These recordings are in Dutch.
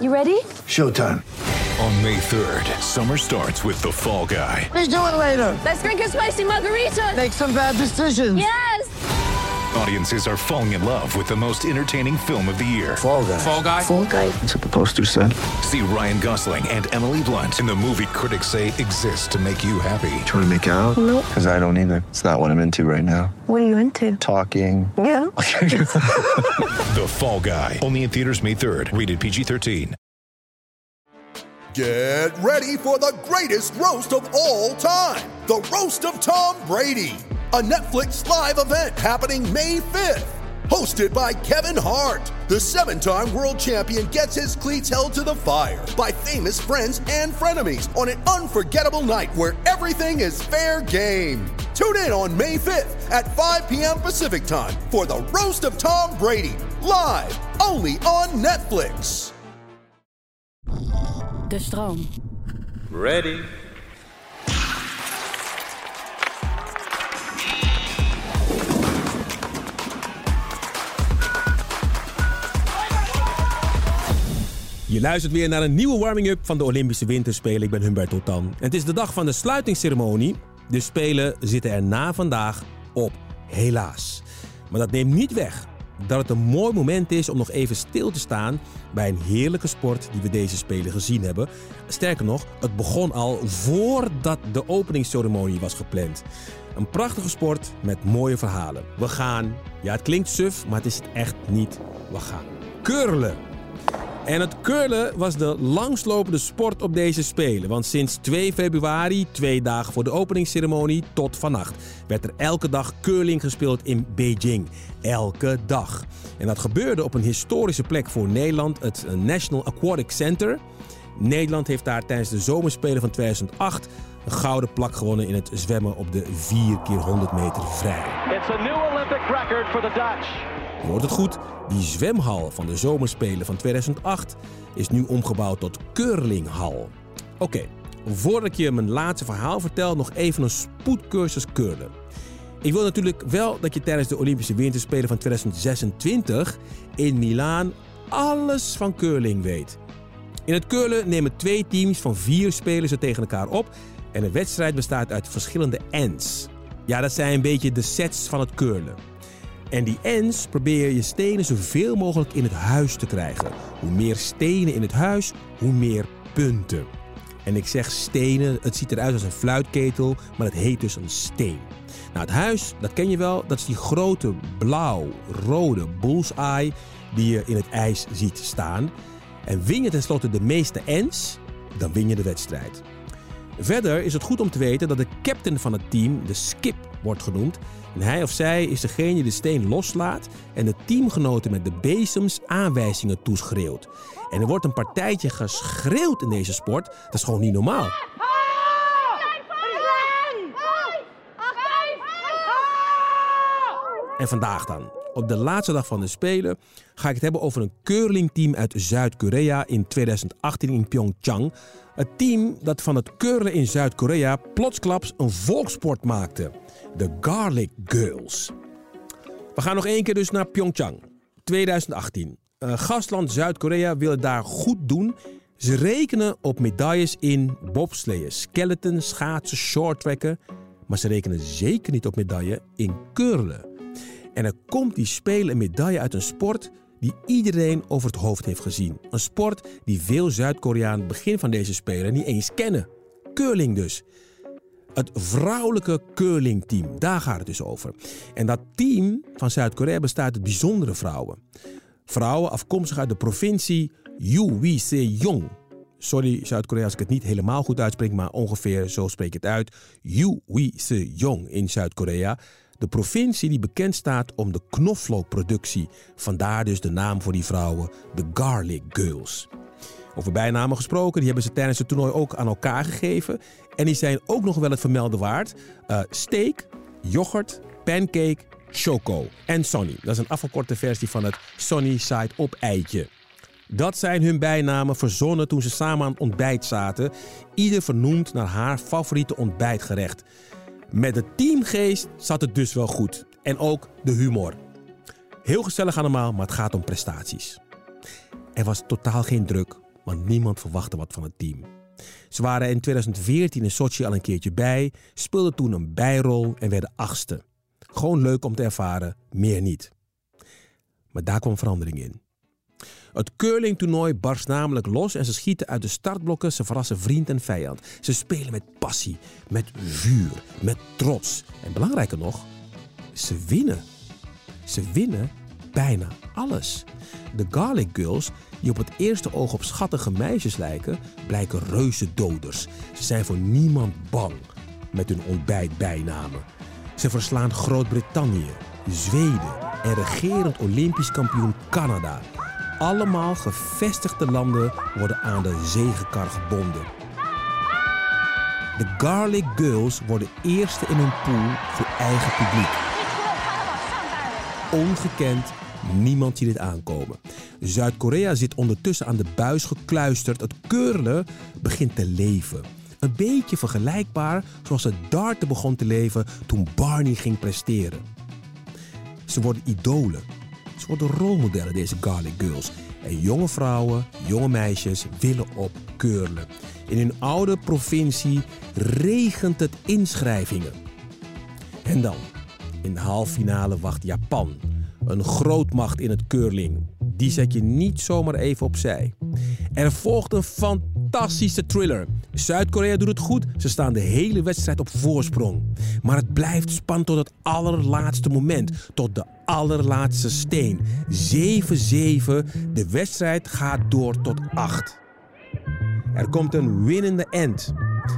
You ready? Showtime. On May 3rd, summer starts with The Fall Guy. Let's do it later. Let's drink a spicy margarita. Make some bad decisions. Yes. Audiences are falling in love with the most entertaining film of the year. Fall guy. Fall guy. Fall guy. That's what the poster said. See Ryan Gosling and Emily Blunt in the movie critics say exists to make you happy. Trying to make it out? Nope. Because I don't either. It's not what I'm into right now. What are you into? Talking. Yeah. The Fall Guy. Only in theaters May 3rd. Rated PG-13. Get ready for the greatest roast of all time the Roast of Tom Brady, a Netflix live event happening May 5th. Hosted by Kevin Hart, the seven time world champion gets his cleats held to the fire by famous friends and frenemies on an unforgettable night where everything is fair game. Tune in on May 5th at 5 p.m. Pacific time for the Roast of Tom Brady, live only on Netflix. De stroom. Ready. Je luistert weer naar een nieuwe warming-up van de Olympische Winterspelen. Ik ben Humberto Tan. En het is de dag van de sluitingsceremonie. De Spelen zitten er na vandaag op, helaas. Maar dat neemt niet weg dat het een mooi moment is om nog even stil te staan bij een heerlijke sport die we deze Spelen gezien hebben. Sterker nog, het begon al voordat de openingsceremonie was gepland. Een prachtige sport met mooie verhalen. We gaan, ja het klinkt suf, maar het is het echt niet. We gaan curlen. En het curlen was de langslopende sport op deze Spelen. Want sinds 2 februari, twee dagen voor de openingsceremonie, tot vannacht... werd er elke dag curling gespeeld in Beijing. Elke dag. En dat gebeurde op een historische plek voor Nederland, het National Aquatic Center. Nederland heeft daar tijdens de zomerspelen van 2008... een gouden plak gewonnen in het zwemmen op de 4 keer 100 meter vrij. It's a new Olympic record for the Dutch. Je hoort het goed, die zwemhal van de zomerspelen van 2008 is nu omgebouwd tot curlinghal. Oké, voordat ik je mijn laatste verhaal vertel, nog even een spoedcursus curlen. Ik wil natuurlijk wel dat je tijdens de Olympische Winterspelen van 2026 in Milaan alles van curling weet. In het curlen nemen twee teams van vier spelers tegen elkaar op en de wedstrijd bestaat uit verschillende ends. Ja, dat zijn een beetje de sets van het curlen. En die ends probeer je stenen zoveel mogelijk in het huis te krijgen. Hoe meer stenen in het huis, hoe meer punten. En ik zeg stenen, het ziet eruit als een fluitketel, maar het heet dus een steen. Nou, het huis, dat ken je wel, dat is die grote blauw-rode bullseye die je in het ijs ziet staan. En win je tenslotte de meeste ends, dan win je de wedstrijd. Verder is het goed om te weten dat de captain van het team de skip wordt genoemd. En hij of zij is degene die de steen loslaat en de teamgenoten met de bezems aanwijzingen toeschreeuwt. En er wordt een partijtje geschreeuwd in deze sport. Dat is gewoon niet normaal. En vandaag dan. Op de laatste dag van de Spelen ga ik het hebben over een curlingteam uit Zuid-Korea in 2018 in Pyeongchang. Het team dat van het curlen in Zuid-Korea plotsklaps een volkssport maakte. De Garlic Girls. We gaan nog één keer dus naar Pyeongchang. 2018. Uh, gastland Zuid-Korea wil het daar goed doen. Ze rekenen op medailles in bobsleeën, skeleton, schaatsen, shorttracken. Maar ze rekenen zeker niet op medaille in curlen. En er komt die spelen een medaille uit een sport die iedereen over het hoofd heeft gezien. Een sport die veel Zuid-Koreanen begin van deze spelen niet eens kennen. Curling dus. Het vrouwelijke curlingteam, daar gaat het dus over. En dat team van Zuid-Korea bestaat uit bijzondere vrouwen. Vrouwen afkomstig uit de provincie Uwise-yong. Sorry Zuid-Korea als ik het niet helemaal goed uitspreek, maar ongeveer zo spreek ik het uit. Uwise-yong in Zuid-Korea. De provincie die bekend staat om de knoflookproductie. Vandaar dus de naam voor die vrouwen, de Garlic Girls. Over bijnamen gesproken, die hebben ze tijdens het toernooi ook aan elkaar gegeven. En die zijn ook nog wel het vermelden waard. Uh, steak, yoghurt, pancake, choco en Sonny. Dat is een afgekorte versie van het Sonny Side Up eitje. Dat zijn hun bijnamen verzonnen toen ze samen aan het ontbijt zaten. Ieder vernoemd naar haar favoriete ontbijtgerecht. Met de teamgeest zat het dus wel goed. En ook de humor. Heel gezellig allemaal, maar het gaat om prestaties. Er was totaal geen druk want niemand verwachtte wat van het team. Ze waren in 2014 in Sochi al een keertje bij, speelden toen een bijrol en werden achtste. Gewoon leuk om te ervaren, meer niet. Maar daar kwam verandering in. Het curlingtoernooi barst namelijk los en ze schieten uit de startblokken. Ze verrassen vriend en vijand. Ze spelen met passie, met vuur, met trots. En belangrijker nog, ze winnen. Ze winnen bijna alles. De Garlic Girls, die op het eerste oog op schattige meisjes lijken, blijken reuze doders. Ze zijn voor niemand bang met hun ontbijtbijnamen. Ze verslaan Groot-Brittannië, Zweden en regerend Olympisch kampioen Canada. Allemaal gevestigde landen worden aan de zegenkar gebonden. De Garlic Girls worden eerste in hun pool voor eigen publiek. Ongekend, niemand ziet dit aankomen. Zuid-Korea zit ondertussen aan de buis gekluisterd. Het keurlen begint te leven. Een beetje vergelijkbaar zoals het darten begon te leven toen Barney ging presteren. Ze worden idolen. Ze worden rolmodellen, deze Garlic Girls. En jonge vrouwen, jonge meisjes willen op keurlen. In hun oude provincie regent het inschrijvingen. En dan, in de halve finale wacht Japan. Een grootmacht in het curling. Die zet je niet zomaar even opzij. Er volgt een fantastische thriller. Zuid-Korea doet het goed. Ze staan de hele wedstrijd op voorsprong. Maar het blijft spannend tot het allerlaatste moment. Tot de allerlaatste steen. 7-7. De wedstrijd gaat door tot 8. Er komt een winnende end.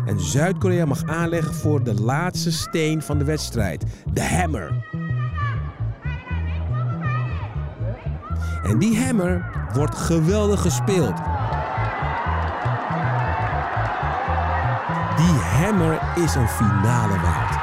En Zuid-Korea mag aanleggen voor de laatste steen van de wedstrijd. De hammer. En die hammer wordt geweldig gespeeld. Hammer is een finale waard.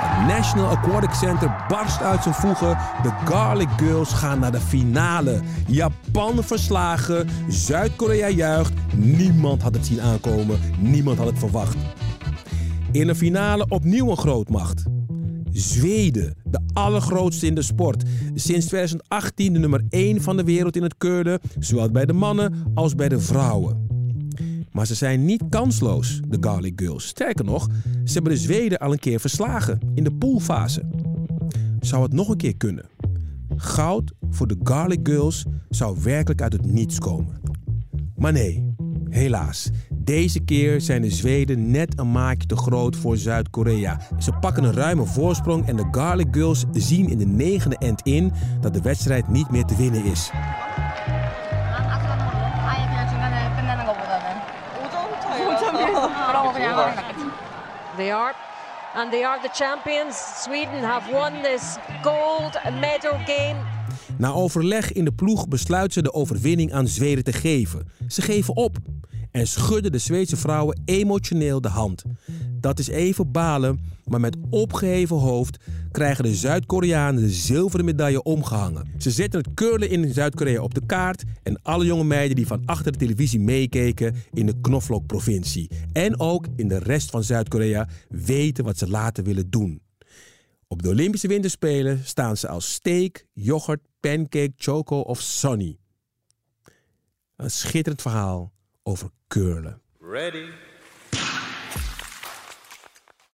Het National Aquatic Center barst uit zijn voegen. De Garlic Girls gaan naar de finale. Japan verslagen, Zuid-Korea juicht. Niemand had het zien aankomen, niemand had het verwacht. In de finale opnieuw een grootmacht. Zweden, de allergrootste in de sport. Sinds 2018 de nummer 1 van de wereld in het curlen, zowel bij de mannen als bij de vrouwen. Maar ze zijn niet kansloos, de Garlic Girls. Sterker nog, ze hebben de Zweden al een keer verslagen in de poolfase. Zou het nog een keer kunnen? Goud voor de Garlic Girls zou werkelijk uit het niets komen. Maar nee, helaas. Deze keer zijn de Zweden net een maatje te groot voor Zuid-Korea. Ze pakken een ruime voorsprong en de Garlic Girls zien in de negende end in dat de wedstrijd niet meer te winnen is. They are. And they are the champions. Sweden have won this gold medal game. Na overleg in de ploeg besluiten ze de overwinning aan Zweden te geven. Ze geven op en schudden de Zweedse vrouwen emotioneel de hand. Dat is even balen, maar met opgeheven hoofd krijgen de Zuid-Koreanen de zilveren medaille omgehangen. Ze zetten het curlen in Zuid-Korea op de kaart en alle jonge meiden die van achter de televisie meekeken in de Knoflook-provincie. En ook in de rest van Zuid-Korea weten wat ze later willen doen. Op de Olympische Winterspelen staan ze als steak, yoghurt, pancake, choco of sunny. Een schitterend verhaal over curlen. Ready.